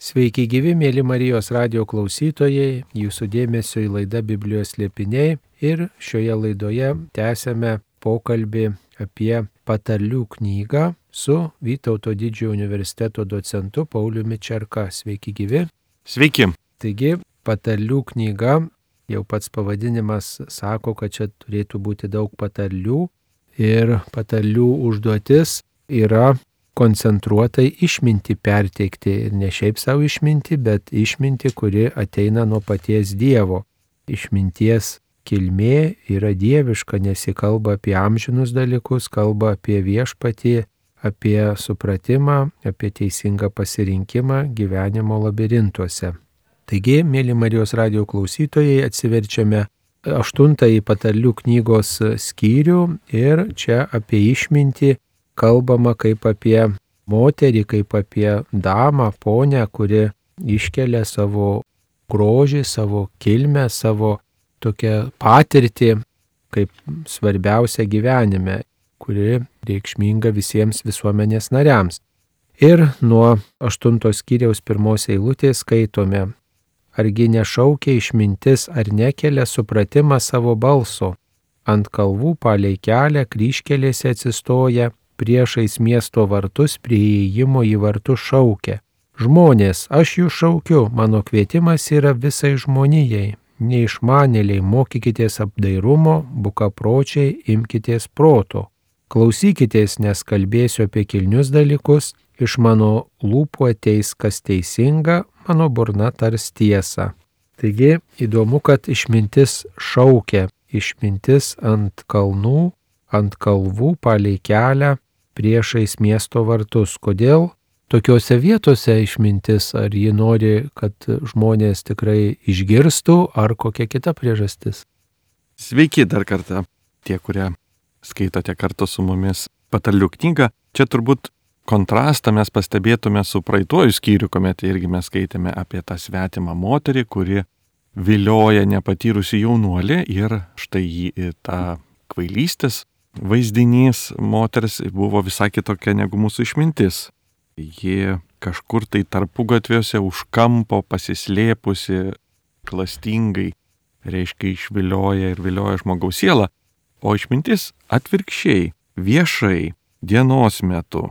Sveiki gyvi, mėly Marijos radio klausytojai, jūsų dėmesio į laidą Biblijos liepiniai ir šioje laidoje tęsėme pokalbį apie patarlių knygą su Vytauto didžiojo universiteto docentu Pauliumi Čerka. Sveiki gyvi. Sveiki. Taigi, patarlių knyga, jau pats pavadinimas sako, kad čia turėtų būti daug patarlių ir patarlių užduotis yra koncentruotai išminti perteikti ir ne šiaip savo išminti, bet išminti, kuri ateina nuo paties Dievo. Išminties kilmė yra dieviška, nes ji kalba apie amžinus dalykus, kalba apie viešpatį, apie supratimą, apie teisingą pasirinkimą gyvenimo labirintuose. Taigi, mėly Marijos radio klausytojai, atsiverčiame aštuntąjį patarlių knygos skyrių ir čia apie išmintį kalbama kaip apie moterį, kaip apie damą, ponę, kuri iškelia savo grožį, savo kilmę, savo tokią patirtį kaip svarbiausia gyvenime, kuri reikšminga visiems visuomenės nariams. Ir nuo aštuntos kiriaus pirmos eilutės skaitome, argi nešaukia išmintis ar nekelia supratimą savo balso, ant kalvų palei kelią kryškelėse atsistoja, priešais miesto vartus prie įėjimo į vartus šaukia. Žmonės, aš jų šaukiu, mano kvietimas yra visai žmonijai. Neišmanėliai, mokykitės apdairumo, bukapročiai, imkitės proto. Klausykitės, nes kalbėsiu apie kilnius dalykus, iš mano lūpų ateis kas teisinga, mano burna tars tiesą. Taigi įdomu, kad išmintis šaukia, išmintis ant kalnų, ant kalvų palei kelią priešais miesto vartus. Kodėl tokiuose vietose išmintis, ar ji nori, kad žmonės tikrai išgirstų, ar kokia kita priežastis? Sveiki dar kartą, tie, kurie skaitote kartu su mumis patarlių knygą. Čia turbūt kontrastą mes pastebėtume su praeituoju skyriu, kuomet irgi mes skaitėme apie tą svetimą moterį, kuri vilioja nepatyrusi jaunuolį ir štai jį tą kvailystės vaizdinys moters buvo visai kitokia negu mūsų išmintis. Ji kažkur tai tarpu gatviuose už kampo pasislėpusi klastingai, reiškia išvilioja ir vilioja žmogaus sielą, o išmintis atvirkščiai, viešai, dienos metu,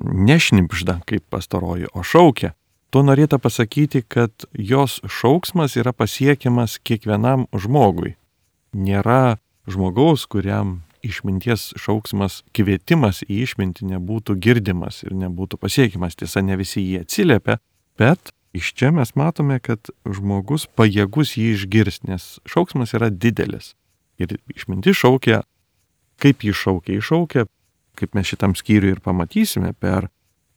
nešnipžda kaip pastaroji, o šaukia. Tuo norėta pasakyti, kad jos šauksmas yra pasiekiamas kiekvienam žmogui. Nėra žmogaus, kuriam išminties šauksmas, kvietimas į išmintį nebūtų girdimas ir nebūtų pasiekimas. Tiesa, ne visi jį atsiliepia, bet iš čia mes matome, kad žmogus pajėgus jį išgirs, nes šauksmas yra didelis. Ir išmintis šaukia, kaip jį šaukia, iššaukia, kaip mes šitam skyriui ir pamatysime, per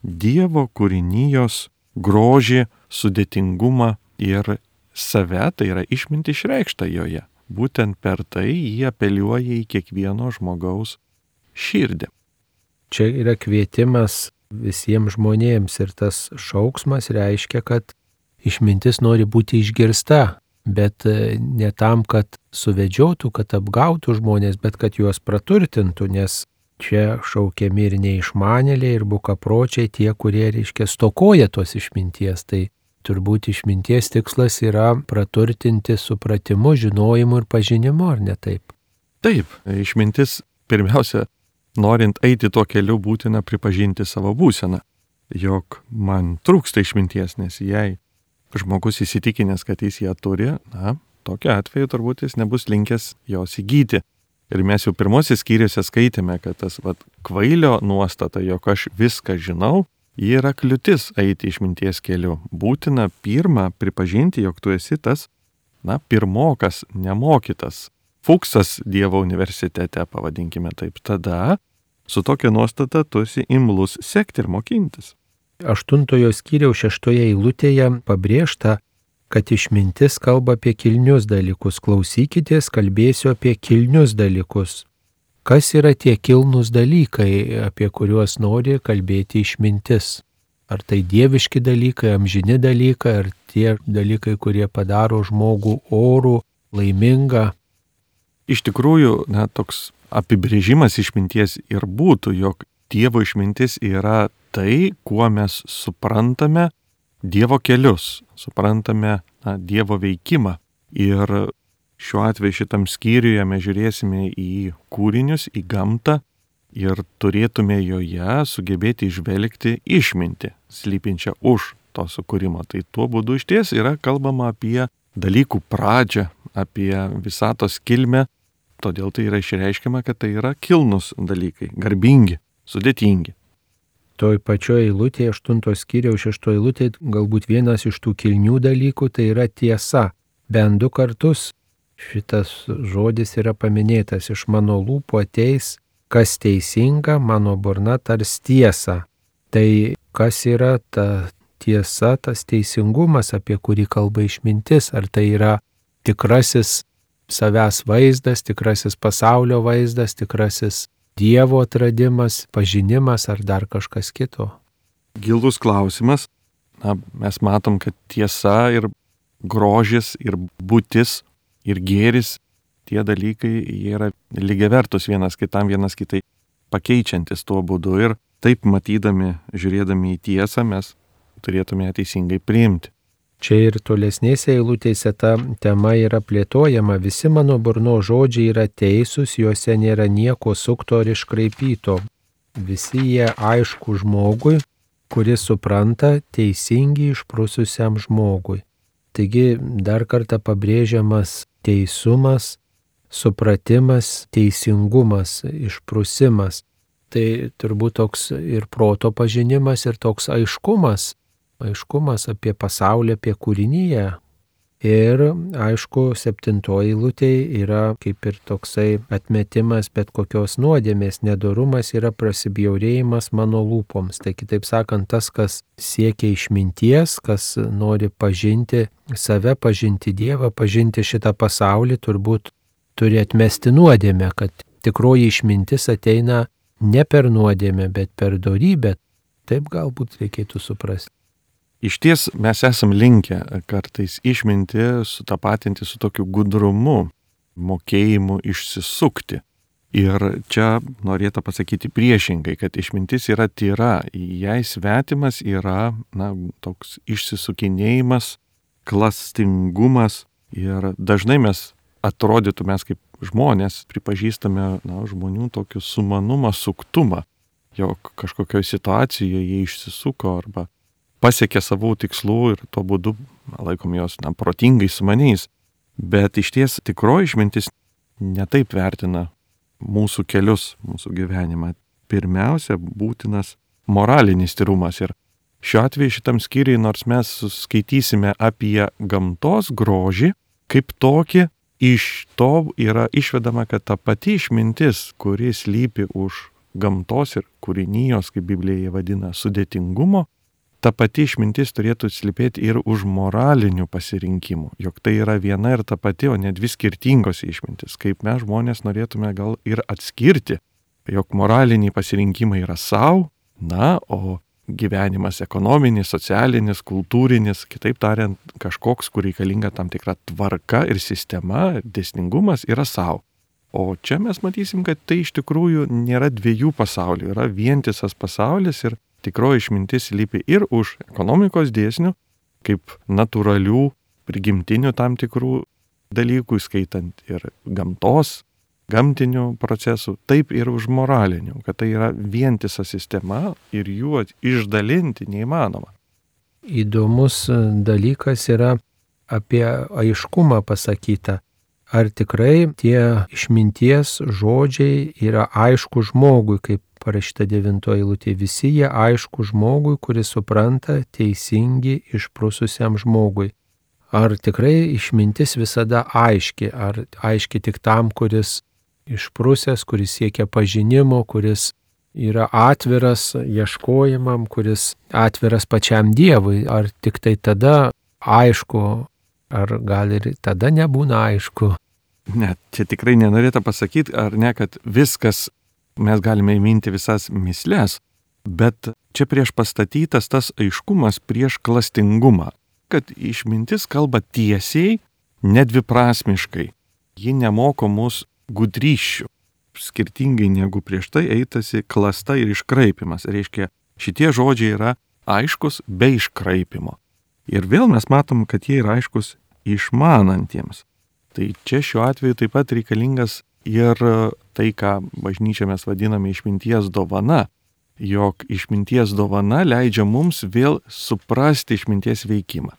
Dievo kūrinijos grožį, sudėtingumą ir save, tai yra išminti išreikšta joje būtent per tai jie apeliuoja į kiekvieno žmogaus širdį. Čia yra kvietimas visiems žmonėms ir tas šauksmas reiškia, kad išmintis nori būti išgirsta, bet e, ne tam, kad suvedžiotų, kad apgautų žmonės, bet kad juos praturtintų, nes čia šaukiami ir neišmanėliai, ir bukapročiai, tie, kurie, reiškia, stokoja tos išminties. Tai turbūt išminties tikslas yra praturtinti supratimu, žinojimu ir pažinimu, ar ne taip? Taip, išmintis pirmiausia, norint eiti tuo keliu, būtina pripažinti savo būseną, jog man trūksta išminties, nes jei žmogus įsitikinęs, kad jis ją turi, na, tokiu atveju turbūt jis nebus linkęs jos įgyti. Ir mes jau pirmosios skyriuose skaitėme, kad tas vat, kvailio nuostata, jog aš viską žinau, Ji yra kliūtis eiti išminties keliu. Būtina pirmą pripažinti, jog tu esi tas, na, pirmokas, nemokytas. Fuksas Dievo universitete, pavadinkime taip. Tada su tokia nuostata tu esi imlus sekti ir mokintis. Aštuntojo skyriaus šeštoje eilutėje pabrėžta, kad išmintis kalba apie kilnius dalykus. Klausykitės, kalbėsiu apie kilnius dalykus. Kas yra tie kilnus dalykai, apie kuriuos nori kalbėti išmintis? Ar tai dieviški dalykai, amžini dalykai, ar tie dalykai, kurie padaro žmogų orų, laimingą? Iš tikrųjų, na, toks apibrėžimas išminties ir būtų, jog Dievo išmintis yra tai, kuo mes suprantame Dievo kelius, suprantame na, Dievo veikimą. Ir šiuo atveju šitam skyriuje mes žiūrėsime į kūrinius, į gamtą ir turėtume joje sugebėti išvelgti išminti, slypinčią už to sukūrimo. Tai tuo būdu iš ties yra kalbama apie dalykų pradžią, apie visatos kilmę, todėl tai yra išreiškiama, kad tai yra kilnus dalykai, garbingi, sudėtingi. Toj pačioje eilutėje, 8 skyriaus 6 eilutėje, galbūt vienas iš tų kilnių dalykų tai yra tiesa. Bent du kartus šitas žodis yra paminėtas iš mano lūpų ateis, kas teisinga, mano burna tars tiesą. Tai kas yra ta tiesa, tas teisingumas, apie kurį kalba išmintis, ar tai yra tikrasis savęs vaizdas, tikrasis pasaulio vaizdas, tikrasis Dievo atradimas, pažinimas ar dar kažkas kito. Gilus klausimas. Na, mes matom, kad tiesa ir grožis ir būtis ir gėris, tie dalykai jie yra lygiai vertus vienas kitam, vienas kitai pakeičiantis tuo būdu ir taip matydami, žiūrėdami į tiesą, mes turėtume ją teisingai priimti. Čia ir tolesnėse eilutėse ta tema yra plėtojama, visi mano burno žodžiai yra teisūs, juose nėra nieko sukto ar iškraipyto. Visi jie aišku žmogui, kuris supranta teisingi išprususiam žmogui. Taigi dar kartą pabrėžiamas teisumas, supratimas, teisingumas, išprusimas. Tai turbūt toks ir proto pažinimas, ir toks aiškumas aiškumas apie pasaulį, apie kūrinyje. Ir aišku, septintoji lūtė yra kaip ir toksai atmetimas bet kokios nuodėmės, nedorumas yra prasibjaurėjimas mano lūpoms. Tai kitaip sakant, tas, kas siekia išminties, kas nori pažinti save, pažinti Dievą, pažinti šitą pasaulį, turbūt turi atmesti nuodėmę, kad tikroji išmintis ateina ne per nuodėmę, bet per dorybę. Taip galbūt reikėtų suprasti. Iš ties mes esam linkę kartais išminti sutapatinti su tokiu gudrumu, mokėjimu išsisukti. Ir čia norėtų pasakyti priešingai, kad išmintis yra tyra, jai svetimas yra na, toks išsisukinėjimas, klastingumas ir dažnai mes atrodytų mes kaip žmonės pripažįstame na, žmonių tokį sumanumą, suktumą, jog kažkokioje situacijoje jie išsisuko arba pasiekė savų tikslų ir tuo būdu laikom jos na, protingai sumaniais. Bet iš ties tikroji išmintis netaip vertina mūsų kelius, mūsų gyvenimą. Pirmiausia, būtinas moralinis tyrumas. Ir šiuo atveju šitam skyriui, nors mes skaitysime apie gamtos grožį, kaip tokį, iš to yra išvedama, kad ta pati išmintis, kuris lypi už gamtos ir kūrinijos, kaip Biblija vadina, sudėtingumo, ta pati išmintis turėtų slipėti ir už moralinių pasirinkimų, jog tai yra viena ir ta pati, o ne dvi skirtingos išmintis, kaip mes žmonės norėtume gal ir atskirti, jog moraliniai pasirinkimai yra savo, na, o gyvenimas ekonominis, socialinis, kultūrinis, kitaip tariant, kažkoks, kur reikalinga tam tikra tvarka ir sistema, dėsningumas yra savo. O čia mes matysim, kad tai iš tikrųjų nėra dviejų pasaulių, yra vientisas pasaulis ir tikroji išmintis lypi ir už ekonomikos dėsnių, kaip natūralių, prigimtinių tam tikrų dalykų, skaitant ir gamtos, gamtinių procesų, taip ir už moralinių, kad tai yra vientisa sistema ir jų išdalinti neįmanoma. Įdomus dalykas yra apie aiškumą pasakyta. Ar tikrai tie išminties žodžiai yra aišku žmogui, kaip parašyta devintoji eilutė, visi jie aišku žmogui, kuris supranta teisingi išprususiam žmogui. Ar tikrai išmintis visada aiški, ar aiški tik tam, kuris išprusęs, kuris siekia pažinimo, kuris yra atviras ieškojimam, kuris atviras pačiam Dievui, ar tik tai tada aišku, ar gal ir tada nebūna aišku. Ne, čia tikrai nenorėtų pasakyti, ar ne, kad viskas mes galime įminti visas mislės, bet čia prieš pastatytas tas aiškumas prieš klastingumą, kad išmintis kalba tiesiai, nedviprasmiškai. Ji nemoko mus gudryšių, skirtingai negu prieš tai eitasi klasta ir iškraipimas. Reiškia, šitie žodžiai yra aiškus be iškraipimo. Ir vėl mes matom, kad jie yra aiškus išmanantiems. Tai čia šiuo atveju taip pat reikalingas ir tai, ką bažnyčia mes vadiname išminties dovana, jog išminties dovana leidžia mums vėl suprasti išminties veikimą.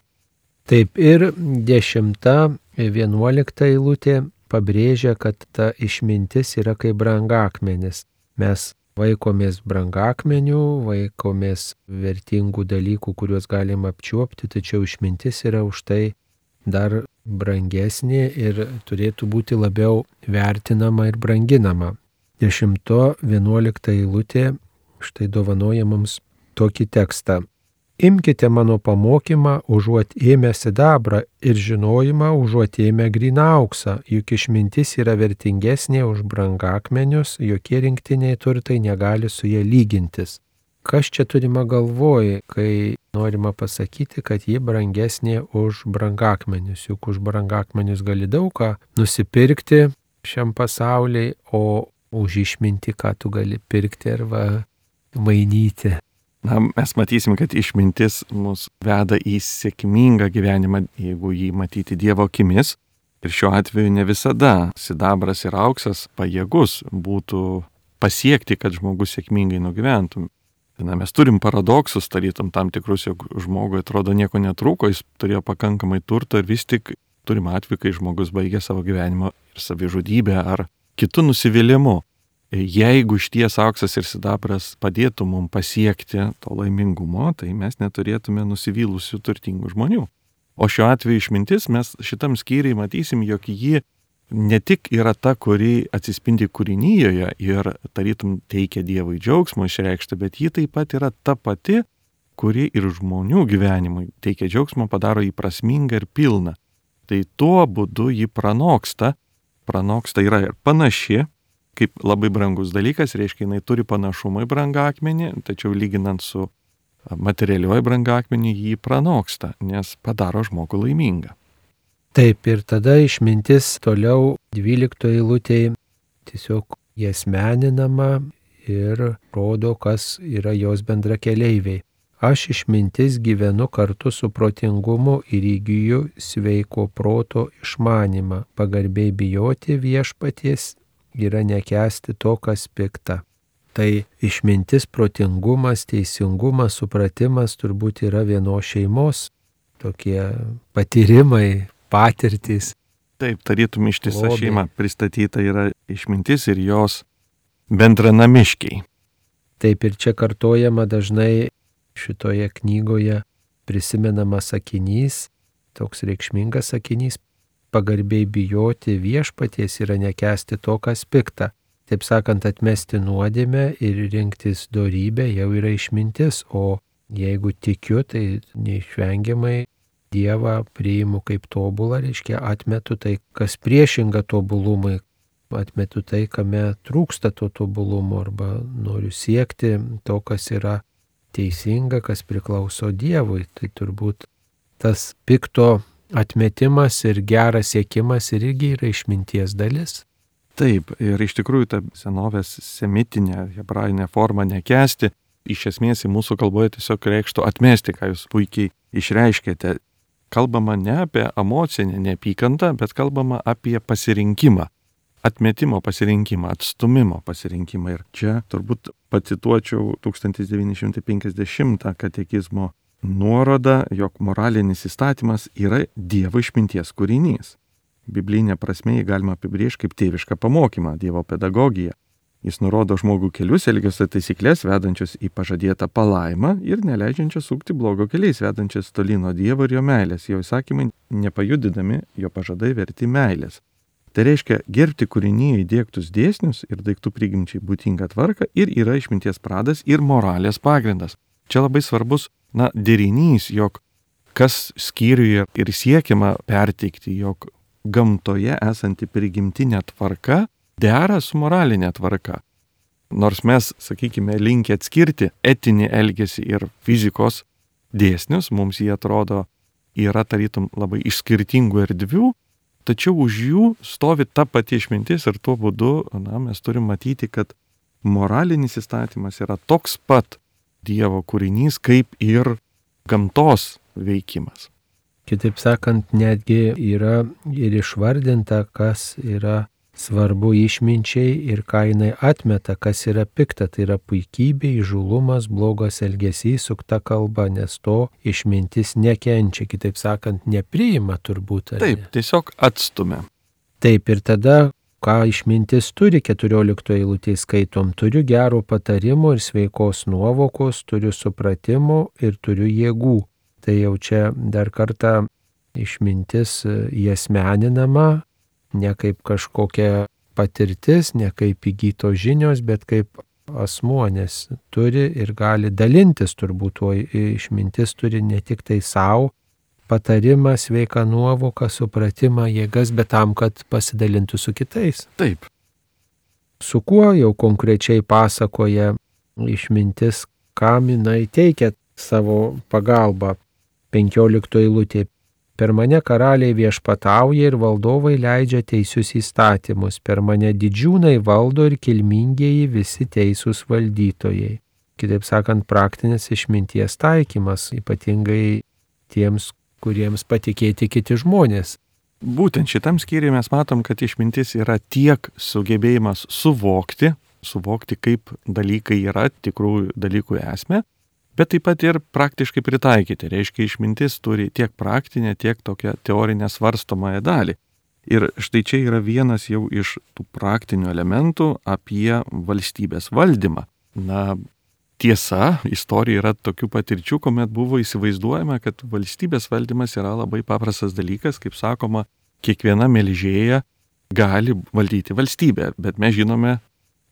Taip ir dešimta, vienuolikta eilutė pabrėžia, kad ta išmintis yra kaip brangakmenis. Mes vaikomės brangakmenių, vaikomės vertingų dalykų, kuriuos galim apčiuopti, tačiau išmintis yra už tai dar brangesnė ir turėtų būti labiau vertinama ir branginama. 10-11 eilutė štai dovanoja mums tokį tekstą. Imkite mano pamokymą, užuot ėmę sidabrą ir žinojimą, užuot ėmę gryną auksą, juk išmintis yra vertingesnė už brangakmenius, jokie rinktiniai turtai negali su jie lygintis. Kas čia turima galvoj, kai norima pasakyti, kad ji brangesnė už brangakmenius, juk už brangakmenius gali daug ką nusipirkti šiam pasauliai, o už išminti, ką tu gali pirkti arba mainyti. Na, mes matysim, kad išmintis mus veda į sėkmingą gyvenimą, jeigu jį matyti Dievo akimis. Ir šiuo atveju ne visada sidabras ir auksas pajėgus būtų pasiekti, kad žmogus sėkmingai nugyventų. Na, mes turim paradoksus, tarytum tam tikrus, jog žmogui atrodo nieko netrūko, jis turėjo pakankamai turto ir vis tik turim atveju, kai žmogus baigė savo gyvenimą ir savižudybę ar kitų nusivylimų jeigu šties auksas ir sidabras padėtų mums pasiekti to laimingumo, tai mes neturėtume nusivylusių turtingų žmonių. O šiuo atveju išmintis mes šitam skyriui matysim, jog ji ne tik yra ta, kuri atsispindi kūrinyjoje ir tarytum teikia Dievui džiaugsmo išreikšti, bet ji taip pat yra ta pati, kuri ir žmonių gyvenimui teikia džiaugsmo, padaro jį prasmingą ir pilną. Tai tuo būdu ji pranoksta, pranoksta yra ir panaši kaip labai brangus dalykas, reiškia, jinai turi panašumą į brangakmenį, tačiau lyginant su materialioji brangakmenį jį pranoksta, nes padaro žmogų laimingą. Taip ir tada išmintis toliau 12 eilutėje tiesiog jas meninama ir rodo, kas yra jos bendra keleiviai. Aš išmintis gyvenu kartu su protingumu ir įgyju sveiko proto išmanimą, pagarbiai bijoti viešpaties yra nekesti to, kas pikta. Tai išmintis, protingumas, teisingumas, supratimas turbūt yra vienos šeimos tokie patyrimai, patirtys. Taip, tarytum ištisa šeima pristatyta yra išmintis ir jos bendranamiškiai. Taip ir čia kartojama dažnai šitoje knygoje prisimenamas sakinys, toks reikšmingas sakinys, pagarbiai bijoti viešpaties yra nekesti to, kas pikta. Taip sakant, atmesti nuodėmę ir rinktis darybę jau yra išmintis, o jeigu tikiu, tai neišvengiamai Dievą priimu kaip tobulą, reiškia atmetu tai, kas priešinga tobulumui, atmetu tai, kame trūksta to tobulumo arba noriu siekti to, kas yra teisinga, kas priklauso Dievui. Tai turbūt tas pikto atmetimas ir geras siekimas irgi yra išminties dalis. Taip, ir iš tikrųjų ta senovės semitinė hebrajinė forma nekesti, iš esmės į mūsų kalboje tiesiog reikštų atmesti, ką jūs puikiai išreiškėte. Kalbama ne apie emocinę neapykantą, bet kalbama apie pasirinkimą. Atmetimo pasirinkimą, atstumimo pasirinkimą. Ir čia turbūt pacituočiau 1950 katekizmo nuoroda, jog moralinis įstatymas yra Dievo išminties kūrinys. Biblinė prasme jį galima apibriežti kaip tėvišką pamokymą, Dievo pedagogiją. Jis nurodo žmogų kelius, elgesio taisyklės, vedančius į pažadėtą palaimą ir neleidžiančius sukti blogo keliais, vedančius toli nuo Dievo ir jo meilės. Jo įsakymai nepajudinami, jo pažadai verti meilės. Tai reiškia gerbti kūrinyje įdėktus dėsnius ir daiktų prigimčiai būtingą tvarką ir yra išminties pradas ir moralės pagrindas. Čia labai svarbus na, derinys, jog kas skyriuje ir siekiama perteikti, jog gamtoje esanti prigimtinė tvarka dera su moralinė tvarka. Nors mes, sakykime, linkę atskirti etinį elgesį ir fizikos dėsnius, mums jie atrodo yra tarytum labai iš skirtingų erdvių, tačiau už jų stovi ta pati išmintis ir tuo būdu na, mes turim matyti, kad moralinis įstatymas yra toks pat Dievo kūrinys, kaip ir gamtos veikimas. Kitaip sakant, netgi yra ir išvardinta, kas yra svarbu išminčiai ir ką jinai atmeta, kas yra pikta, tai yra puikybė, įžulumas, blogas elgesys, sukta kalba, nes to išmintis nekenčia, kitaip sakant, nepriima turbūt. Taip, tiesiog atstumia. Taip ir tada, ką išmintis turi, 14 eilutėje skaitom, turiu gerų patarimų ir sveikos nuovokos, turiu supratimo ir turiu jėgų. Tai jau čia dar kartą išmintis įesmeninama, ne kaip kažkokia patirtis, ne kaip įgyto žinios, bet kaip asmuo, nes turi ir gali dalintis turbūt tuo išmintis turi ne tik tai savo patarimą, sveiką nuovoką, supratimą, jėgas, bet tam, kad pasidalintų su kitais. Taip. Su kuo jau konkrečiai pasakoja išmintis, kam jinai teikia savo pagalbą. 15 eilutė Per mane karaliai viešpatauja ir valdovai leidžia teisius įstatymus, per mane didžiūnai valdo ir kilmingieji visi teisūs valdytojai. Kitaip sakant, praktinis išminties taikymas, ypatingai tiems, kuriems patikėti kiti žmonės. Būtent šitam skyriui mes matom, kad išmintis yra tiek sugebėjimas suvokti, suvokti, kaip dalykai yra tikrų dalykų esmė, bet taip pat ir praktiškai pritaikyti. Reiškia, išmintis turi tiek praktinę, tiek tokią teorinę svarstomąją dalį. Ir štai čia yra vienas jau iš tų praktinių elementų apie valstybės valdymą. Na, tiesa, istorija yra tokių patirčių, kuomet buvo įsivaizduojama, kad valstybės valdymas yra labai paprastas dalykas, kaip sakoma, kiekviena melžėja gali valdyti valstybę, bet mes žinome,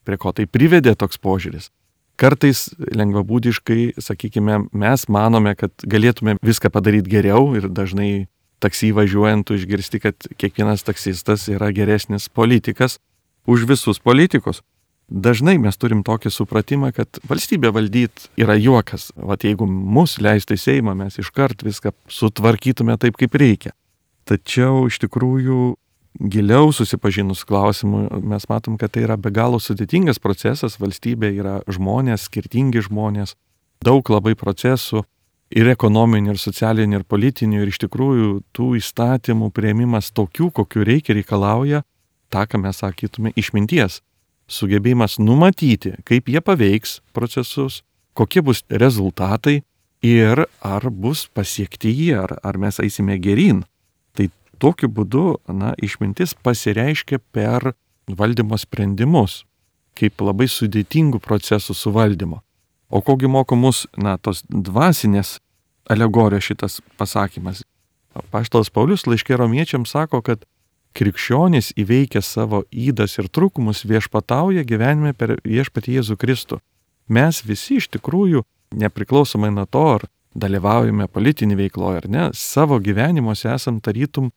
prie ko tai privedė toks požiūris. Kartais lengvabūdiškai, sakykime, mes manome, kad galėtume viską padaryti geriau ir dažnai taksy važiuojant išgirsti, kad kiekvienas taksistas yra geresnis politikas už visus politikus. Dažnai mes turim tokį supratimą, kad valstybė valdyti yra juokas. Vat jeigu mus leistų į Seimą, mes iškart viską sutvarkytume taip, kaip reikia. Tačiau iš tikrųjų giliau susipažinus klausimu, mes matom, kad tai yra be galo sudėtingas procesas, valstybė yra žmonės, skirtingi žmonės, daug labai procesų ir ekonominių, ir socialinių, ir politinių, ir iš tikrųjų tų įstatymų prieimimas tokių, kokiu reikia reikalauja, tą, ką mes sakytume, išminties. Sugebėjimas numatyti, kaip jie paveiks procesus, kokie bus rezultatai ir ar bus pasiekti jie, ar, ar mes eisime gerin. Tokiu būdu, na, išmintis pasireiškia per valdymo sprendimus, kaip labai sudėtingų procesų suvaldymo. O kogi moko mus, na, tos dvasinės alegorijos šitas pasakymas. Paštalas Paulius laiškė romiečiams sako, kad krikščionys įveikę savo įdas ir trūkumus viešpatauja gyvenime per viešpatį Jėzų Kristų. Mes visi iš tikrųjų, nepriklausomai nuo to, ar dalyvaujame politinį veikloje ar ne, savo gyvenimuose esam tarytum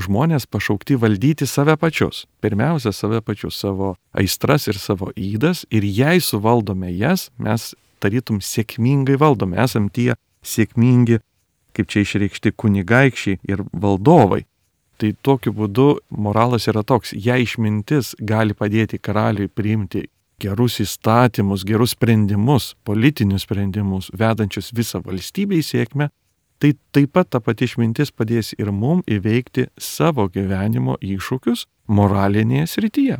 žmonės pašaukti valdyti save pačius. Pirmiausia, save pačius, savo aistras ir savo įdas. Ir jei suvaldome jas, mes tarytum sėkmingai valdome. Esam tie sėkmingi, kaip čia išreikšti kunigaikščiai ir valdovai. Tai tokiu būdu moralas yra toks, jei išmintis gali padėti karaliui priimti gerus įstatymus, gerus sprendimus, politinius sprendimus, vedančius visą valstybę į sėkmę, tai taip pat ta pati išmintis padės ir mum įveikti savo gyvenimo iššūkius moralinėje srityje.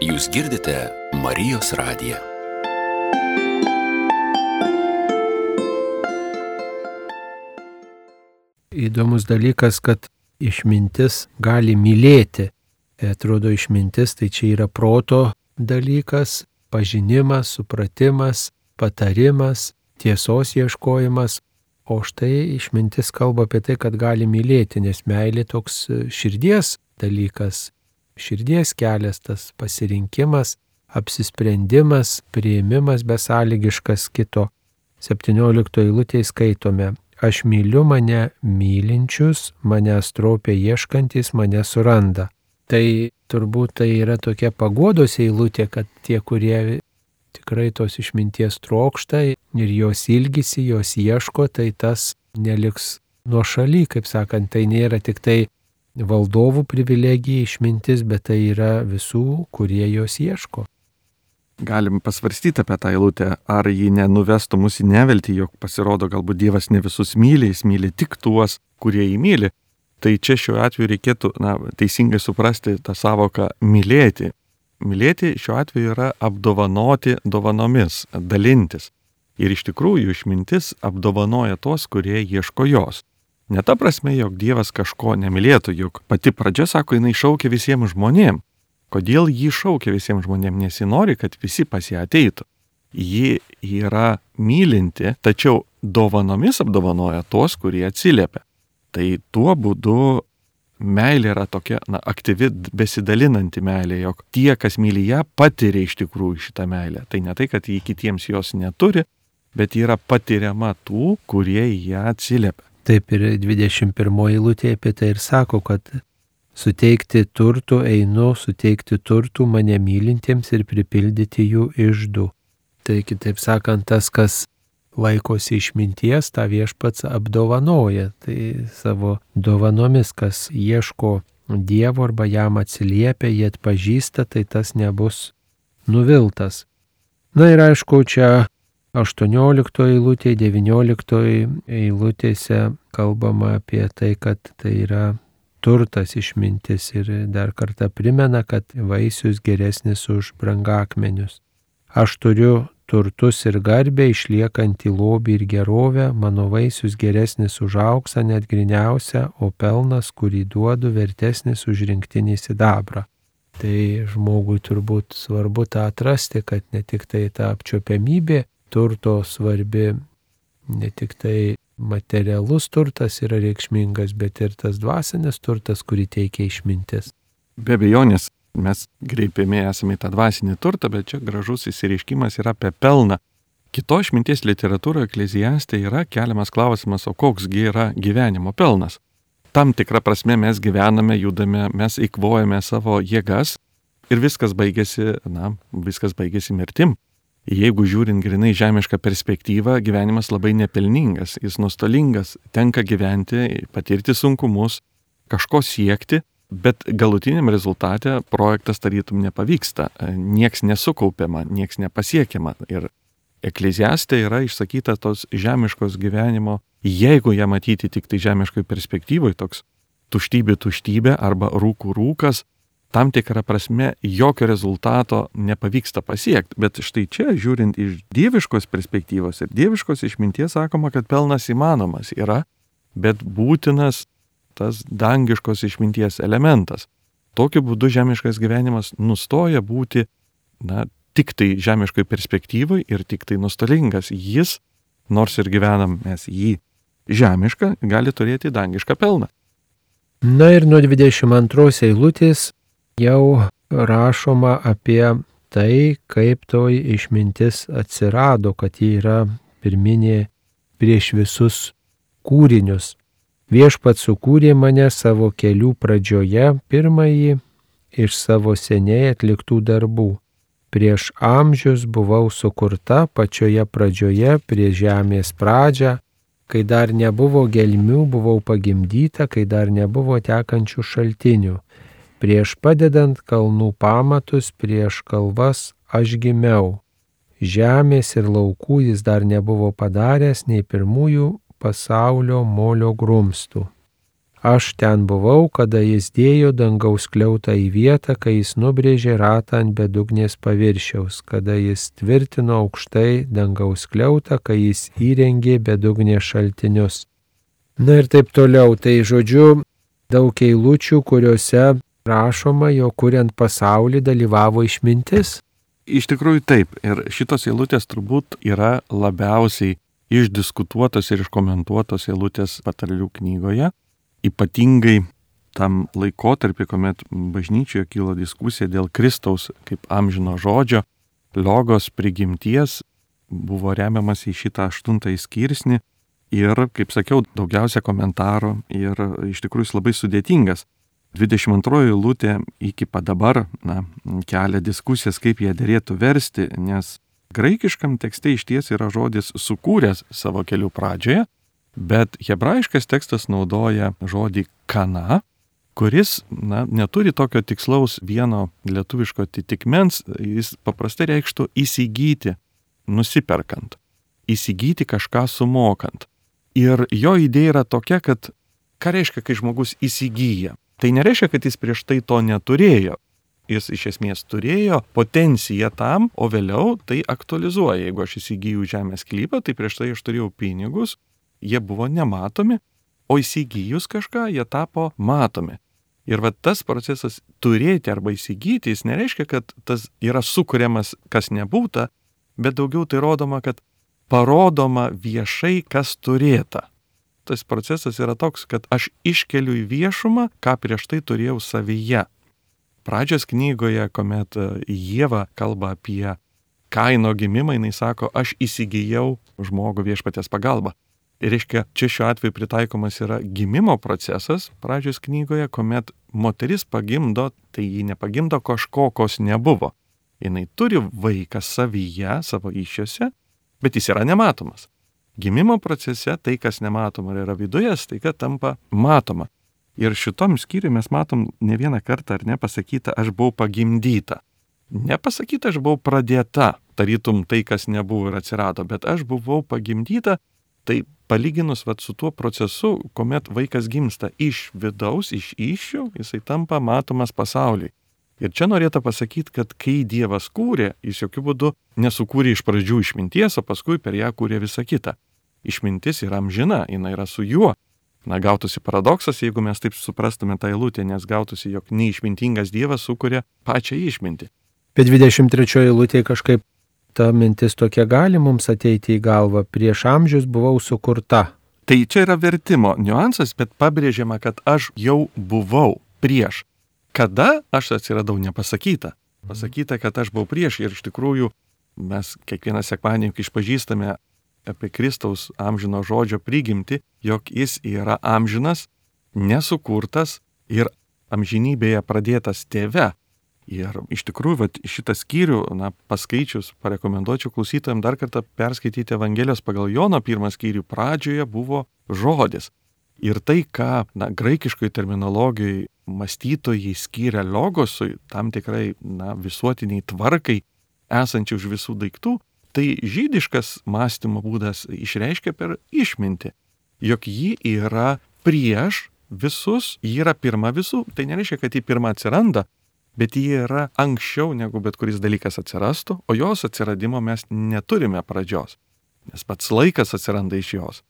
Jūs girdite Marijos radiją. Įdomus dalykas, kad išmintis gali mylėti. Atrodo, išmintis tai čia yra proto dalykas, pažinimas, supratimas, patarimas, tiesos ieškojimas. O štai išmintis kalba apie tai, kad gali mylėti, nes meilė toks e, širdies dalykas, širdies kelias, tas pasirinkimas, apsisprendimas, prieimimas besąlygiškas kito. 17 eilutėje skaitome, aš myliu mane mylinčius, mane stropia ieškantis, mane suranda. Tai turbūt tai yra tokia pagodos eilutė, kad tie, kurie tikrai tos išminties trokšta ir jos ilgisi, jos ieško, tai tas neliks nuo šaly, kaip sakant, tai nėra tik tai valdovų privilegija išmintis, bet tai yra visų, kurie jos ieško. Galim pasvarstyti apie tą eilutę, ar ji nenuvestų mus į neveltį, jog pasirodo galbūt Dievas ne visus myli, jis myli tik tuos, kurie jį myli. Tai čia šiuo atveju reikėtų na, teisingai suprasti tą savoką mylėti. Mylėti šiuo atveju yra apdovanoti dovanomis, dalintis. Ir iš tikrųjų išmintis apdovanoja tuos, kurie ieško jos. Ne ta prasme, jog Dievas kažko nemylėtų, juk pati pradžia, sako, jinai šaukia visiems žmonėms. Kodėl jį šaukia visiems žmonėms? Nes jis nori, kad visi pas ją ateitų. Ji yra mylinti, tačiau dovanomis apdovanoja tuos, kurie atsiliepia. Tai tuo būdu meilė yra tokia na, aktyvi, besidalinanti meilė, jog tie, kas myli ją, patiria iš tikrųjų šitą meilę. Tai ne tai, kad jį kitiems jos neturi, bet yra patiriama tų, kurie ją atsiliepia. Taip ir 21 eilutė apie tai ir sako, kad suteikti turtų einu, suteikti turtų mane mylintiems ir pripildyti jų išdų. Tai kitaip sakant, tas, kas laikosi išminties, tą viešpats apdovanoja. Tai savo dovanomis, kas ieško Dievo arba jam atsiliepia, jie atpažįsta, tai tas nebus nuviltas. Na ir aišku, čia 18 eilutėje, 19 eilutėse kalbama apie tai, kad tai yra turtas išmintis ir dar kartą primena, kad vaisius geresnis už brangakmenius. Aš turiu turtus ir garbę išliekantį lobį ir gerovę, mano vaisius geresnis už auksą, net griniausią, o pelnas, kurį duodu, vertesnis už rinktinį sidabrą. Tai žmogui turbūt svarbu tą atrasti, kad ne tik tai ta apčiopiamybė turto svarbi, ne tik tai materialus turtas yra reikšmingas, bet ir tas dvasinis turtas, kurį teikia išmintis. Be abejonės, mes greipiami esame į tą dvasinį turtą, bet čia gražus įsireiškimas yra apie pelną. Kito išminties literatūroje eklezijastė yra keliamas klausimas, o koksgi yra gyvenimo pelnas. Tam tikrą prasme mes gyvename, judame, mes įkvojame savo jėgas ir viskas baigėsi, na, viskas baigėsi mirtim jeigu žiūrint grinai žemišką perspektyvą, gyvenimas labai nepelningas, jis nustolingas, tenka gyventi, patirti sunkumus, kažko siekti, bet galutiniam rezultate projektas tarytum nepavyksta, nieks nesukaupiama, nieks nepasiekiama. Ir ekleziastė yra išsakyta tos žemiškos gyvenimo, jeigu ją matyti tik tai žemiškoje perspektyvoje, toks tuštybė tuštybė arba rūkų rūkas, tam tikrą prasme jokio rezultato nepavyksta pasiekti. Bet štai čia, žiūrint iš dieviškos perspektyvos ir dieviškos išminties, sakoma, kad pelnas įmanomas yra, bet būtinas tas dangiškos išminties elementas. Tokiu būdu žemiškas gyvenimas nustoja būti, na, tik tai žemiškoj perspektyvai ir tik tai nustolingas. Jis, nors ir gyvenam mes jį žemišką, gali turėti dangišką pelną. Na ir nuo 22 eilutės jau rašoma apie tai, kaip toj išmintis atsirado, kad ji yra pirminė prieš visus kūrinius. Viešpat sukūrė mane savo kelių pradžioje, pirmąjį iš savo seniai atliktų darbų. Prieš amžius buvau sukurta pačioje pradžioje, prieš žemės pradžią, kai dar nebuvo gelmių, buvau pagimdyta, kai dar nebuvo tekančių šaltinių Prieš padedant kalnų pamatus, prieš kalvas aš gimiau. Žemės ir laukų jis dar nebuvo padaręs nei pirmųjų pasaulio molio grumstų. Aš ten buvau, kada jis dėjo dangaus kliautą į vietą, kai jis nubrėžė ratą ant bedugnės paviršiaus, kada jis tvirtino aukštai dangaus kliautą, kai jis įrengė bedugnės šaltinius. Na ir taip toliau, tai žodžiu, daug eilučių, kuriuose rašoma, jo kuriant pasaulį dalyvavo išmintis? Iš tikrųjų taip. Ir šitos eilutės turbūt yra labiausiai išdiskutuotos ir iškomentuotos eilutės patarlių knygoje. Ypatingai tam laikotarpį, kuomet bažnyčioje kilo diskusija dėl Kristaus kaip amžino žodžio, logos prigimties, buvo remiamas į šitą aštuntąjį skirsnį ir, kaip sakiau, daugiausia komentarų ir iš tikrųjų jis labai sudėtingas. 22 eilutė iki pat dabar na, kelia diskusijas, kaip ją dėrėtų versti, nes graikiškam tekste iš ties yra žodis sukūręs savo kelių pradžioje, bet hebrajiškas tekstas naudoja žodį kana kuris na, neturi tokio tikslaus vieno lietuviško atitikmens, jis paprastai reikštų įsigyti, nusiperkant, įsigyti kažką sumokant. Ir jo idėja yra tokia, kad ką reiškia, kai žmogus įsigyja? Tai nereiškia, kad jis prieš tai to neturėjo. Jis iš esmės turėjo potenciją tam, o vėliau tai aktualizuoja. Jeigu aš įsigijau žemės klypą, tai prieš tai aš turėjau pinigus, jie buvo nematomi, o įsigijus kažką, jie tapo matomi. Ir va tas procesas turėti arba įsigyti, jis nereiškia, kad tas yra sukūriamas, kas nebūta, bet daugiau tai rodoma, kad parodoma viešai, kas turėta. Tas procesas yra toks, kad aš iškeliu į viešumą, ką prieš tai turėjau savyje. Pradžios knygoje, kuomet Jėva kalba apie kaino gimimą, jinai sako, aš įsigijau žmogų viešpatės pagalba. Ir reiškia, čia šiuo atveju pritaikomas yra gimimo procesas pradžios knygoje, kuomet moteris pagimdo, tai ji nepagimdo kažko, kos nebuvo. Jis turi vaiką savyje, savo iššiose, bet jis yra nematomas. Gimimo procese tai, kas nematoma yra viduje, staiga tampa matoma. Ir šitom skyriui mes matom ne vieną kartą ar nepasakyta, aš buvau pagimdyta. Nepasakyta, aš buvau pradėta, tarytum tai, kas nebuvo ir atsirado, bet aš buvau pagimdyta, tai palyginus vat, su tuo procesu, kuomet vaikas gimsta iš vidaus, iš iššių, jisai tampa matomas pasauliui. Ir čia norėtų pasakyti, kad kai Dievas kūrė, jis jokių būdų nesukūrė iš pradžių išminties, o paskui per ją kūrė visą kitą. Išmintis yra amžina, jinai yra su juo. Na, gautųsi paradoksas, jeigu mes taip suprastume tą eilutę, nes gautųsi, jog neišmintingas Dievas sukuria pačią išmintį. Bet 23 eilutė kažkaip ta mintis tokia gali mums ateiti į galvą, prieš amžius buvau sukurta. Tai čia yra vertimo niuansas, bet pabrėžiama, kad aš jau buvau prieš. Kada aš atsiradau nepasakyta. Pasakyta, kad aš buvau prieš ir iš tikrųjų mes kiekvieną sekmadienį išpažįstame apie Kristaus amžino žodžio prigimti, jog jis yra amžinas, nesukurtas ir amžinybėje pradėtas tėve. Ir iš tikrųjų, vat, šitą skyrių, na, paskaičius, parekomenduočiau klausytojams dar kartą perskaityti Evangelijos pagal Jono pirmą skyrių. Pradžioje buvo žodis. Ir tai, ką, na, graikiškoje terminologijoje mąstytojai skiria logosui, tam tikrai, na, visuotiniai tvarkai, esančiai už visų daiktų, tai žydiškas mąstymo būdas išreiškia per išmintį, jog ji yra prieš visus, ji yra pirma visų, tai nereiškia, kad ji pirma atsiranda, bet ji yra anksčiau negu bet kuris dalykas atsirastų, o jos atsiradimo mes neturime pradžios, nes pats laikas atsiranda iš jos.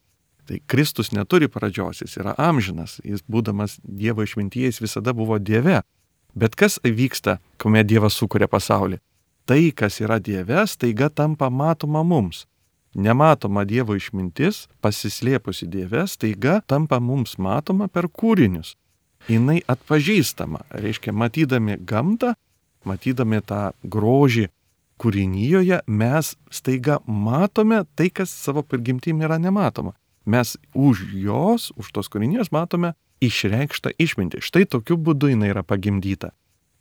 Tai Kristus neturi pradžios, jis yra amžinas, jis būdamas Dievo išminties visada buvo Dieve. Bet kas vyksta, kuomet Dievas sukuria pasaulį? Tai, kas yra Dieve, staiga tampa matoma mums. Nematoma Dievo išmintis, pasislėpusi Dieve, staiga tampa mums matoma per kūrinius jinai atpažįstama. Reiškia, matydami gamtą, matydami tą grožį kūrinyjoje, mes staiga matome tai, kas savo prigimtim yra nematoma. Mes už jos, už tos kūrinijos matome išreikštą išmintį. Štai tokiu būdu jinai yra pagimdyta.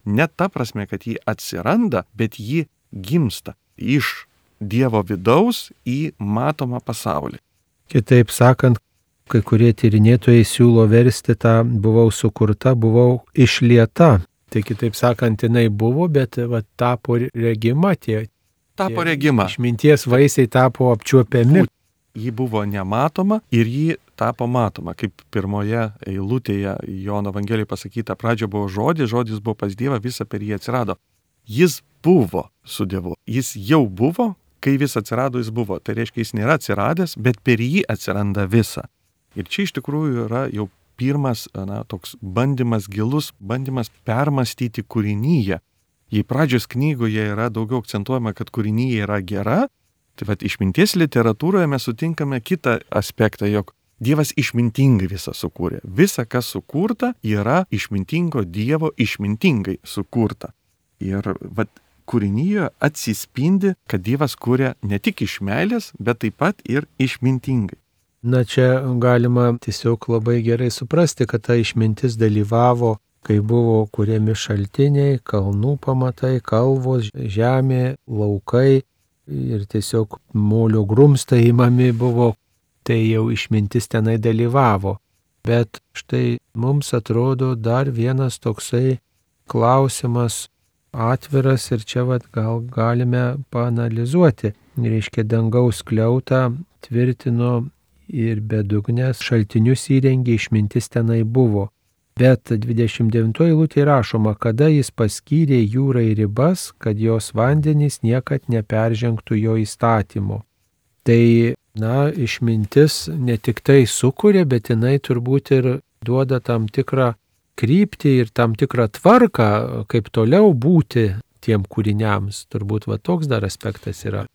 Ne ta prasme, kad ji atsiranda, bet ji gimsta iš Dievo vidaus į matomą pasaulį. Kitaip sakant, kai kurie tyrinėtojai siūlo versti tą buvau sukurta, buvau išlieta. Tai kitaip sakant, jinai buvo, bet va, tapo regima tie. Tapo regima. Išminties vaisiai tapo apčiuopiami. Ji buvo nematoma ir ji tapo matoma. Kaip pirmoje eilutėje Jono Evangelijoje pasakyta, pradžio buvo žodis, žodis buvo pas Dievą, visa per jį atsirado. Jis buvo su Dievu. Jis jau buvo, kai vis atsirado, jis buvo. Tai reiškia, jis nėra atsiradęs, bet per jį atsiranda visa. Ir čia iš tikrųjų yra jau pirmas, na, toks bandymas gilus, bandymas permastyti kūrinyje. Jei pradžios knygoje yra daugiau akcentuojama, kad kūrinyje yra gera, tai vad išminties literatūroje mes sutinkame kitą aspektą, jog Dievas išmintingai visą sukūrė. Visa, kas sukurta, yra išmintingo Dievo išmintingai sukurta. Ir vad kūrinyje atsispindi, kad Dievas kūrė ne tik iš meilės, bet taip pat ir išmintingai. Na čia galima tiesiog labai gerai suprasti, kad ta išmintis dalyvavo, kai buvo kuriami šaltiniai, kalnų pamatai, kalvos, žemė, laukai ir tiesiog molio grumstai įmami buvo, tai jau išmintis tenai dalyvavo. Bet štai mums atrodo dar vienas toksai klausimas atviras ir čia vat gal galime panalizuoti. Reiškia, dangaus kliautą tvirtino ir bedugnės šaltinius įrengė, išmintis tenai buvo. Bet 29 eilutė rašoma, kada jis paskyrė jūrai ribas, kad jos vandenys niekad neperžengtų jo įstatymo. Tai, na, išmintis ne tik tai sukuria, bet jinai turbūt ir duoda tam tikrą kryptį ir tam tikrą tvarką, kaip toliau būti tiem kūriniams. Turbūt va toks dar aspektas yra.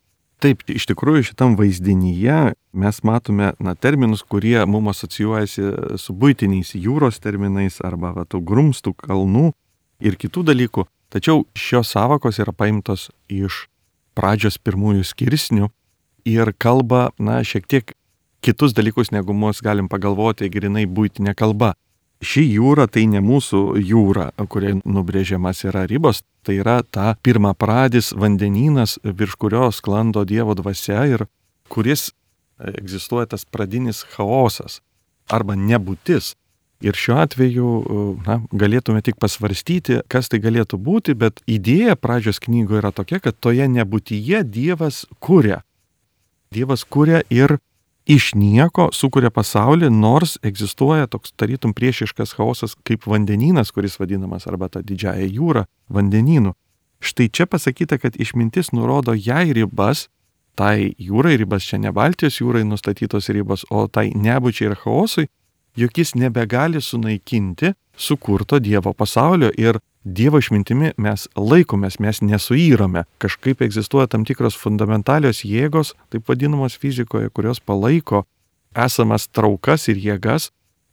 Taip, iš tikrųjų šitam vaizdinyje mes matome na, terminus, kurie mums asocijuojasi su būtiniais jūros terminais arba va, tų grumstų, kalnų ir kitų dalykų. Tačiau šios savokos yra paimtos iš pradžios pirmųjų skirsnių ir kalba, na, šiek tiek kitus dalykus, negu mes galim pagalvoti grinai būtinė kalba. Ši jūra tai ne mūsų jūra, kuriai nubrėžiamas yra ribos, tai yra ta pirma pradis vandenynas, virš kurio sklando Dievo dvasia ir kuris egzistuoja tas pradinis chaosas arba nebūtis. Ir šiuo atveju na, galėtume tik pasvarstyti, kas tai galėtų būti, bet idėja pradžios knygoje yra tokia, kad toje nebūtyje Dievas kuria. Dievas kuria ir iš nieko sukuria pasaulį, nors egzistuoja toks tarytum priešiškas chaosas kaip vandenynas, kuris vadinamas arba ta didžiaja jūra vandenynų. Štai čia pasakyta, kad išmintis nurodo jai ribas, tai jūrai ribas, čia ne Baltijos jūrai nustatytos ribos, o tai nebūčiai ir chaosui, jog jis nebegali sunaikinti sukurto Dievo pasaulio ir Dievo išmintimi mes laikomės, mes nesuyyrame. Kažkaip egzistuoja tam tikros fundamentalios jėgos, taip vadinamos fizikoje, kurios palaiko esamas traukas ir jėgas,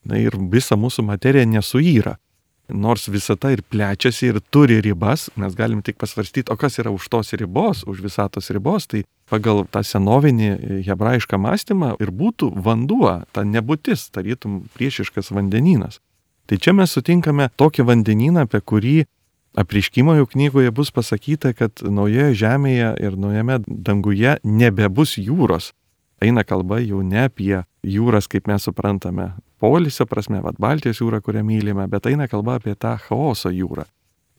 na ir visa mūsų materija nesuyra. Nors visata ir plečiasi ir turi ribas, mes galim tik pasvarstyti, o kas yra už tos ribos, už visatos ribos, tai pagal tą senovinį hebrajišką mąstymą ir būtų vanduo, ta nebūtis, tarytum priešiškas vandenynas. Tai čia mes sutinkame tokį vandenyną, apie kurį apriškimo jau knygoje bus pasakyta, kad naujoje žemėje ir naujame danguje nebebus jūros. Eina kalba jau ne apie jūras, kaip mes suprantame, polisio prasme, vad Baltijos jūra, kurią mylime, bet eina kalba apie tą chaoso jūrą.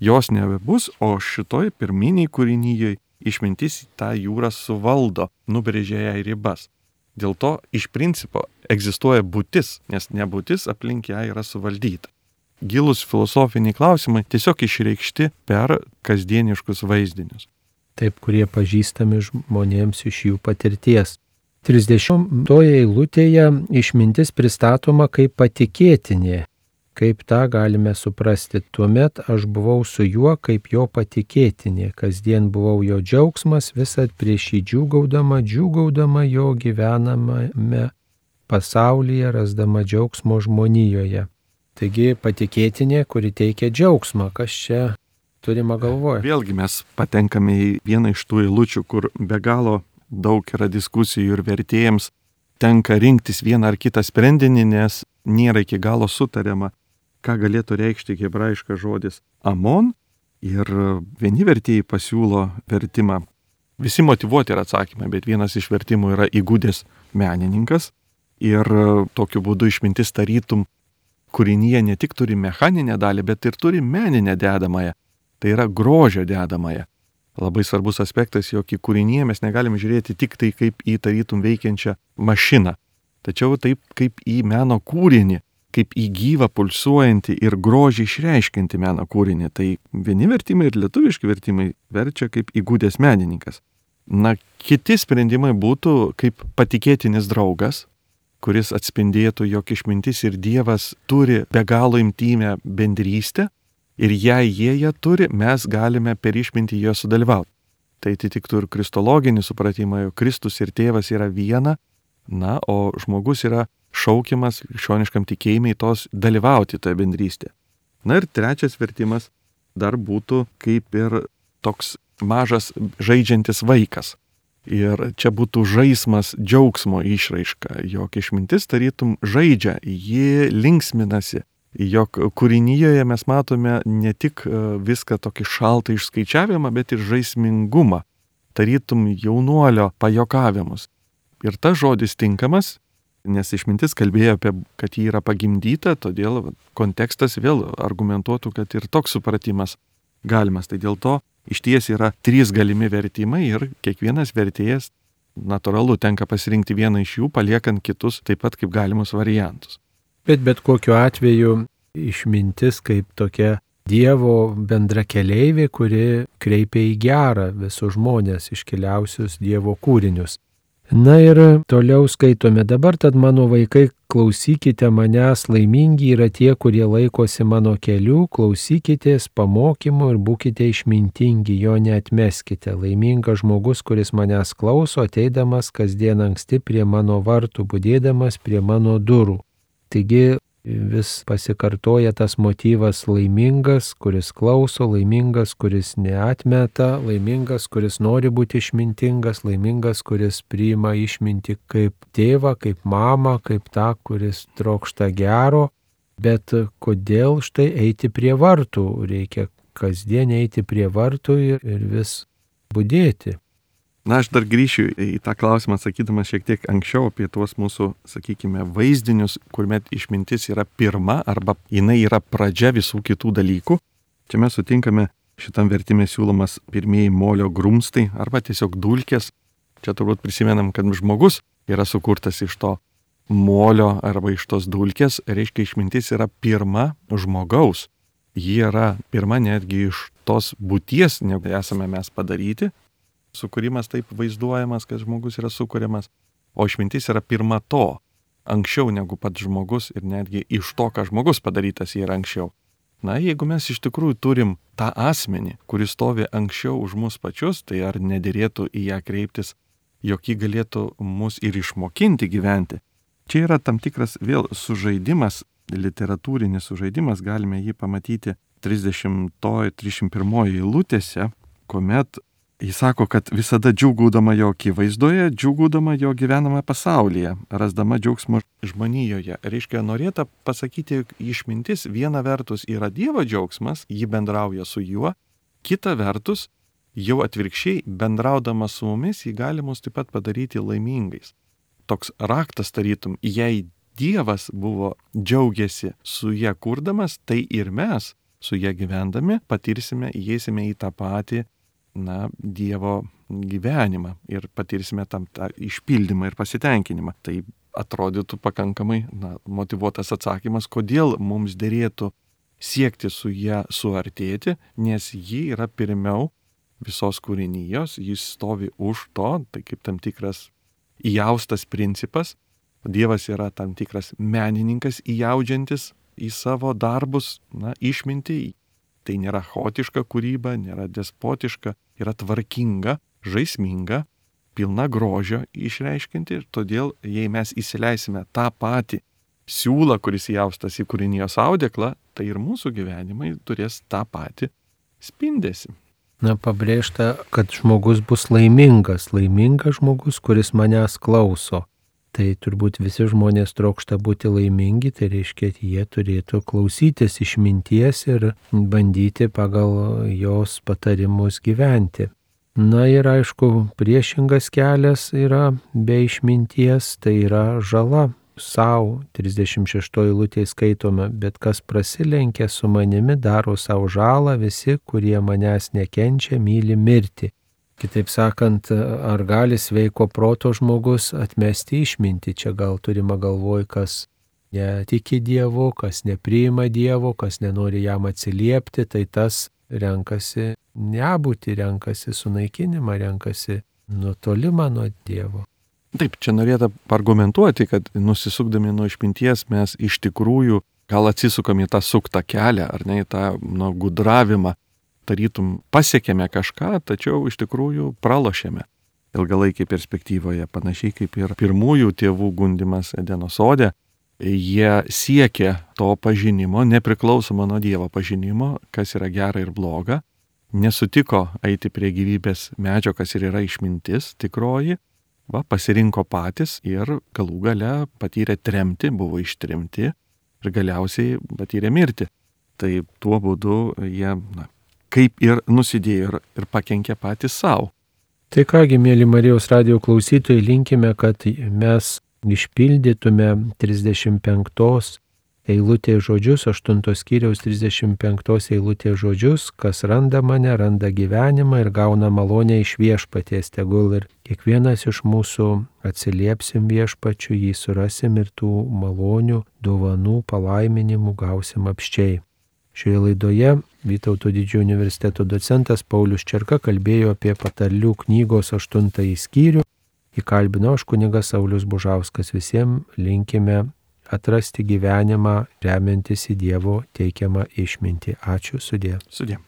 Jos nebebus, o šitoj pirminiai kūrinyjei išmintis tą jūrą suvaldo, nubrėžė jai ribas. Dėl to iš principo egzistuoja būtis, nes nebūtis aplink ją yra suvaldyta. Gilus filosofiniai klausimai tiesiog išreikšti per kasdieniškus vaizdinius. Taip, kurie pažįstami žmonėms iš jų patirties. 30 eilutėje išmintis pristatoma kaip patikėtinė, Kaip tą galime suprasti? Tuomet aš buvau su juo kaip jo patikėtinė, kasdien buvau jo džiaugsmas, visat prieš jį džiūgaudama, džiūgaudama jo gyvenamame pasaulyje, rasdama džiaugsmo žmonijoje. Taigi patikėtinė, kuri teikia džiaugsmą, kas čia turima galvoje. Vėlgi mes patenkame į vieną iš tų eilučių, kur be galo daug yra diskusijų ir vertėjams tenka rinktis vieną ar kitą sprendinį, nes nėra iki galo sutariama, ką galėtų reikšti hebrajiškas žodis amon ir vieni vertėjai pasiūlo vertimą. Visi motivuoti yra atsakymai, bet vienas iš vertimų yra įgūdęs menininkas ir tokiu būdu išmintis tarytum kūrinyje ne tik turi mechaninę dalį, bet ir turi meninę dedamąją. Tai yra grožio dedamąją. Labai svarbus aspektas, jog į kūrinyje mes negalim žiūrėti tik tai kaip į tarytum veikiančią mašiną, tačiau taip kaip į meno kūrinį, kaip į gyvą, pulsuojantį ir grožį išreiškinti meno kūrinį. Tai vieni vertimai ir lietuviški vertimai verčia kaip įgūdęs menininkas. Na, kiti sprendimai būtų kaip patikėtinis draugas, kuris atspindėtų, jog išmintis ir Dievas turi be galo imtymę bendrystę ir jei jie ją turi, mes galime per išmintį jo sudalyvauti. Tai atitiktų ir kristologinį supratimą, jog Kristus ir tėvas yra viena, na, o žmogus yra šaukiamas krikščioniškam tikėjimai tos dalyvauti toje bendrystėje. Na ir trečias vertimas dar būtų kaip ir toks mažas žaidžiantis vaikas. Ir čia būtų žaismas džiaugsmo išraiška, jog išmintis tarytum žaidžia, ji linksminasi, jog kūrinyje mes matome ne tik e, viską tokį šaltą išskaičiavimą, bet ir žaismingumą, tarytum jaunuolio pajokavimus. Ir tas žodis tinkamas nes išmintis kalbėjo apie, kad ji yra pagimdyta, todėl kontekstas vėl argumentuotų, kad ir toks supratimas galimas. Tai dėl to iš ties yra trys galimi vertimai ir kiekvienas vertėjas natūralu tenka pasirinkti vieną iš jų, paliekant kitus taip pat kaip galimus variantus. Bet bet kokiu atveju išmintis kaip tokia Dievo bendra keleivė, kuri kreipia į gerą visus žmonės, iškeliausius Dievo kūrinius. Na ir toliau skaitome dabar, tad mano vaikai, klausykite manęs, laimingi yra tie, kurie laikosi mano kelių, klausykitės pamokymų ir būkite išmintingi, jo neatmeskite. Laimingas žmogus, kuris manęs klauso, ateidamas kasdien anksti prie mano vartų, būdėdamas prie mano durų. Taigi vis pasikartoja tas motyvas laimingas, kuris klauso, laimingas, kuris neatmeta, laimingas, kuris nori būti išmintingas, laimingas, kuris priima išminti kaip tėvą, kaip mamą, kaip tą, kuris trokšta gero. Bet kodėl štai eiti prie vartų? Reikia kasdien eiti prie vartų ir vis būdėti. Na, aš dar grįšiu į tą klausimą, sakydamas šiek tiek anksčiau apie tuos mūsų, sakykime, vaizdinius, kur met išmintis yra pirma arba jinai yra pradžia visų kitų dalykų. Čia mes sutinkame šitam vertimė siūlomas pirmieji molio grumstai arba tiesiog dulkės. Čia turbūt prisimenam, kad žmogus yra sukurtas iš to molio arba iš tos dulkės, reiškia išmintis yra pirma žmogaus. Ji yra pirma netgi iš tos būties, negu esame mes padaryti, sukūrimas taip vaizduojamas, kad žmogus yra sukūriamas, o išmintis yra pirma to, anksčiau negu pats žmogus ir netgi iš to, ką žmogus padarytas yra anksčiau. Na, jeigu mes iš tikrųjų turim tą asmenį, kuris stovi anksčiau už mus pačius, tai ar nedėrėtų į ją kreiptis, jog ji galėtų mus ir išmokinti gyventi. Čia yra tam tikras vėl sužaidimas, literatūrinis sužaidimas, galime jį pamatyti 30-31 eilutėse, kuomet Jis sako, kad visada džiūgaudama jo akivaizdoje, džiūgaudama jo gyvename pasaulyje, rasdama džiaugsmo žmonijoje. Reiškia, norėta pasakyti, išmintis viena vertus yra Dievo džiaugsmas, ji bendrauja su juo, kita vertus, jau atvirkščiai, bendraudama su mumis, ji gali mus taip pat padaryti laimingais. Toks raktas tarytum, jei Dievas buvo džiaugiasi su ją kurdamas, tai ir mes su ją gyvendami patirsime, įeisime į tą patį na, Dievo gyvenimą ir patirsime tam tą išpildymą ir pasitenkinimą. Tai atrodytų pakankamai na, motivuotas atsakymas, kodėl mums dėrėtų siekti su ją suartėti, nes ji yra pirmiau visos kūrinijos, jis stovi už to, tai kaip tam tikras įjaustas principas. Dievas yra tam tikras menininkas įjaudžiantis į savo darbus, na, išminti, Tai nėra chaotiška kūryba, nėra despotiška, yra tvarkinga, žaisminga, pilna grožio išreiškinti ir todėl, jei mes įsileisime tą patį siūlą, kuris įjaustas į kūrinijos audeklą, tai ir mūsų gyvenimai turės tą patį spindėsi. Na, pabrėžta, kad žmogus bus laimingas, laimingas žmogus, kuris manęs klauso. Tai turbūt visi žmonės trokšta būti laimingi, tai reiškia, jie turėtų klausytis išminties ir bandyti pagal jos patarimus gyventi. Na ir aišku, priešingas kelias yra be išminties, tai yra žala savo, 36 eilutėje skaitome, bet kas prasilenkia su manimi, daro savo žalą, visi, kurie manęs nekenčia, myli mirti. Kitaip sakant, ar gali sveiko proto žmogus atmesti išmintį, čia gal turima galvoj, kas netiki Dievu, kas nepriima Dievo, kas nenori jam atsiliepti, tai tas renkasi nebūti, renkasi sunaikinimą, renkasi nutolimą nuo Dievo. Taip, čia norėtų argumentuoti, kad nusisukdami nuo išminties mes iš tikrųjų gal atsisukam į tą suktą kelią, ar ne į tą nuo gudravimą, tarytum pasiekėme kažką, tačiau iš tikrųjų pralošėme ilgalaikį perspektyvoje, panašiai kaip ir pirmųjų tėvų gundimas Edeno sode. Jie siekė to pažinimo, nepriklausomo nuo Dievo pažinimo, kas yra gera ir bloga, nesutiko eiti prie gyvybės medžio, kas ir yra išmintis tikroji, va, pasirinko patys ir galų gale patyrė tremti, buvo ištrimti ir galiausiai patyrė mirti. Tai tuo būdu jie na, kaip ir nusidėjo ir, pakenkė patys savo. Tai kągi, mėly Marijos radio klausytojai, linkime, kad mes išpildytume 35 eilutės žodžius, 8 skyriaus 35 eilutės žodžius, kas randa mane, randa gyvenimą ir gauna malonę iš viešpaties, tegul ir kiekvienas iš mūsų atsiliepsim viešpačiu, jį surasim ir tų malonių, dovanų, palaiminimų gausim apščiai. Šioje laidoje Vytauto didžiojo universiteto docentas Paulius Čerka kalbėjo apie patarlių knygos aštuntąjį skyrių. Įkalbino aš kunigas Saulis Bužauskas. Visiems linkime atrasti gyvenimą remiantis į Dievo teikiamą išmintį. Ačiū sudė. Sudė.